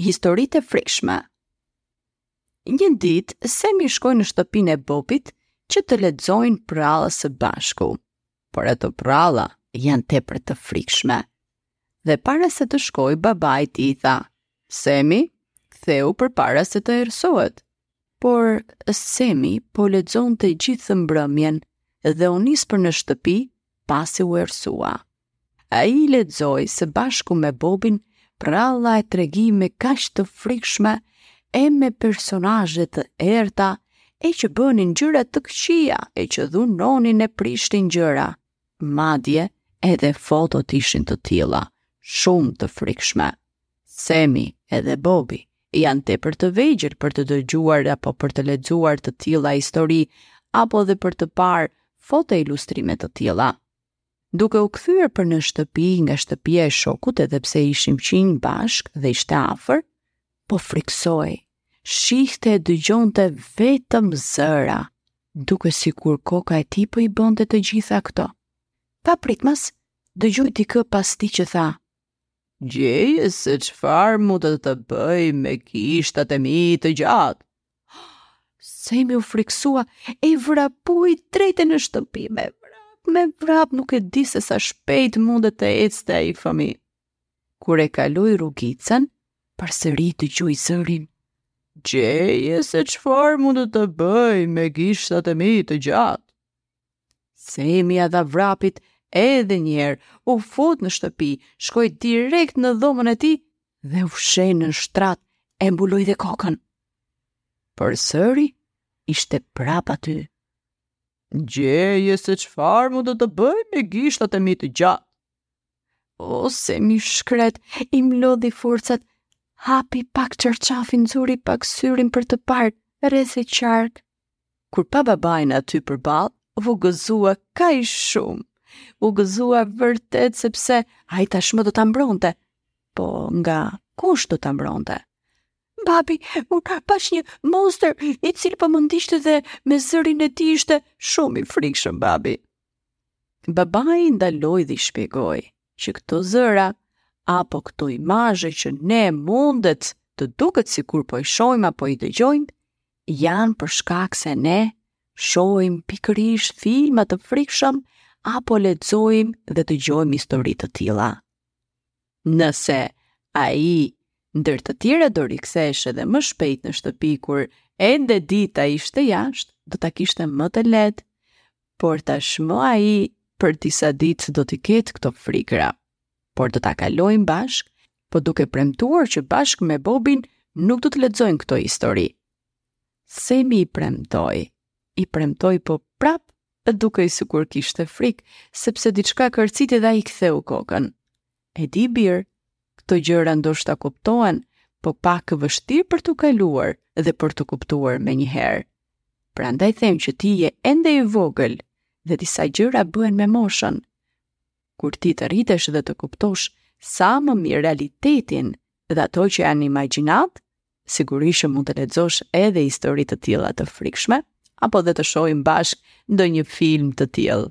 historitë e frikshme. Një ditë, Semi shkoi në shtëpinë e Bobit që të lexojnë përralla së bashku. por ato përralla janë tepër të frikshme. Dhe para se të shkojë, babai i tij i tha, Semi, ktheu përpara se të errësohet. Por, Semi po lexonte gjithë mbrëmjen dhe u nis për në shtëpi pasi u errësua. Ai lexoi së bashku me Bobin përralla e tregime kaq të frikshme e me personazhe të errëta e që bënin gjëra të këqija e që dhunonin e prishnin gjëra. Madje edhe fotot ishin të tilla, shumë të frikshme. Semi edhe Bobi janë tepër të vegjël për të dëgjuar apo për të lexuar të tilla histori, apo dhe për të parë foto e ilustrime të tilla. Duke u kthyer për në shtëpi nga shtëpia e shokut edhe pse ishin fqinj bashkë dhe ishte afer, po frikësohej, shihte e dëgjonte vetëm zëra, dukej sikur koka e tij po i bënte të gjitha këto. Papritmas, dëgjoi dikë pas tij që tha, Gjeje se çfarë mund të të bëj me gishtat e mi të gjatë. Semi u frikësua e ai vrapoi drejt e në shtëpi me vrap, me vrap nuk e di se sa shpejt mund të ecte ai fëmijë. Kur e kaloi rrugicën, përsëri dëgjoi zërin. Gjeje se çfarë mund të të bëj me gishtat e mi të gjatë. Semi ia dha vrapit edhe një herë, u fut në shtëpi, shkoi direkt në dhomën e tij dhe u fsheh nën shtrat e mbuloi dhe kokën. Përsëri, ishte prapë aty. Gjeje se çfarë mund të të bëj me gishtat e mi të gjatë. O, Semi i shkretë, i mblodhi forcat, hapi pak çarçafin, nxori pak syrin për të parë, rreth e qark, Kur pa babain aty përballë, u gëzua kaq shumë. U gëzua vërtet sepse ai tashmë do ta mbronte. Po nga kush do ta mbronte? Babi, unë pashë një monstër i cili po më ndiqte dhe me zërin e tij ishte shumë i frikshëm, babi. Babai ndaloi dhe i shpjegoi që këto zëra apo këto imazhe që ne mundet të duket sikur po i shohim apo i dëgjojmë, janë për shkak se ne shohim pikërisht filma të frikshëm apo lexojmë dhe dëgjojmë histori të tilla. Nëse ai ndër të tjera do rikthehej edhe më shpejt në shtëpi kur ende dita ishte jashtë, do ta kishte më të lehtë. Por tashmë ai për disa ditë do t'i ketë këto frikra. por do ta kalojmë bashkë, po duke premtuar që bashkë me Bobin nuk do të lexojnë këto histori. Semi i premtoi, i premtoi po prapë dukej sikur kishte frikë, sepse diçka kërciti dhe ai ktheu kokën. E di bir, këto gjëra ndoshta kuptohen, po pak e vështirë për t'u kaluar dhe për t'u kuptuar menjëherë. Prandaj them që ti je ende i vogël dhe disa gjëra bëhen me moshën. Kur ti të rritesh dhe të kuptosh sa më mirë realitetin dhe ato që janë imagjinatë, sigurisht që mund të lexosh edhe histori të tilla të frikshme, apo dhe të shohim bashkë ndonjë film të tillë.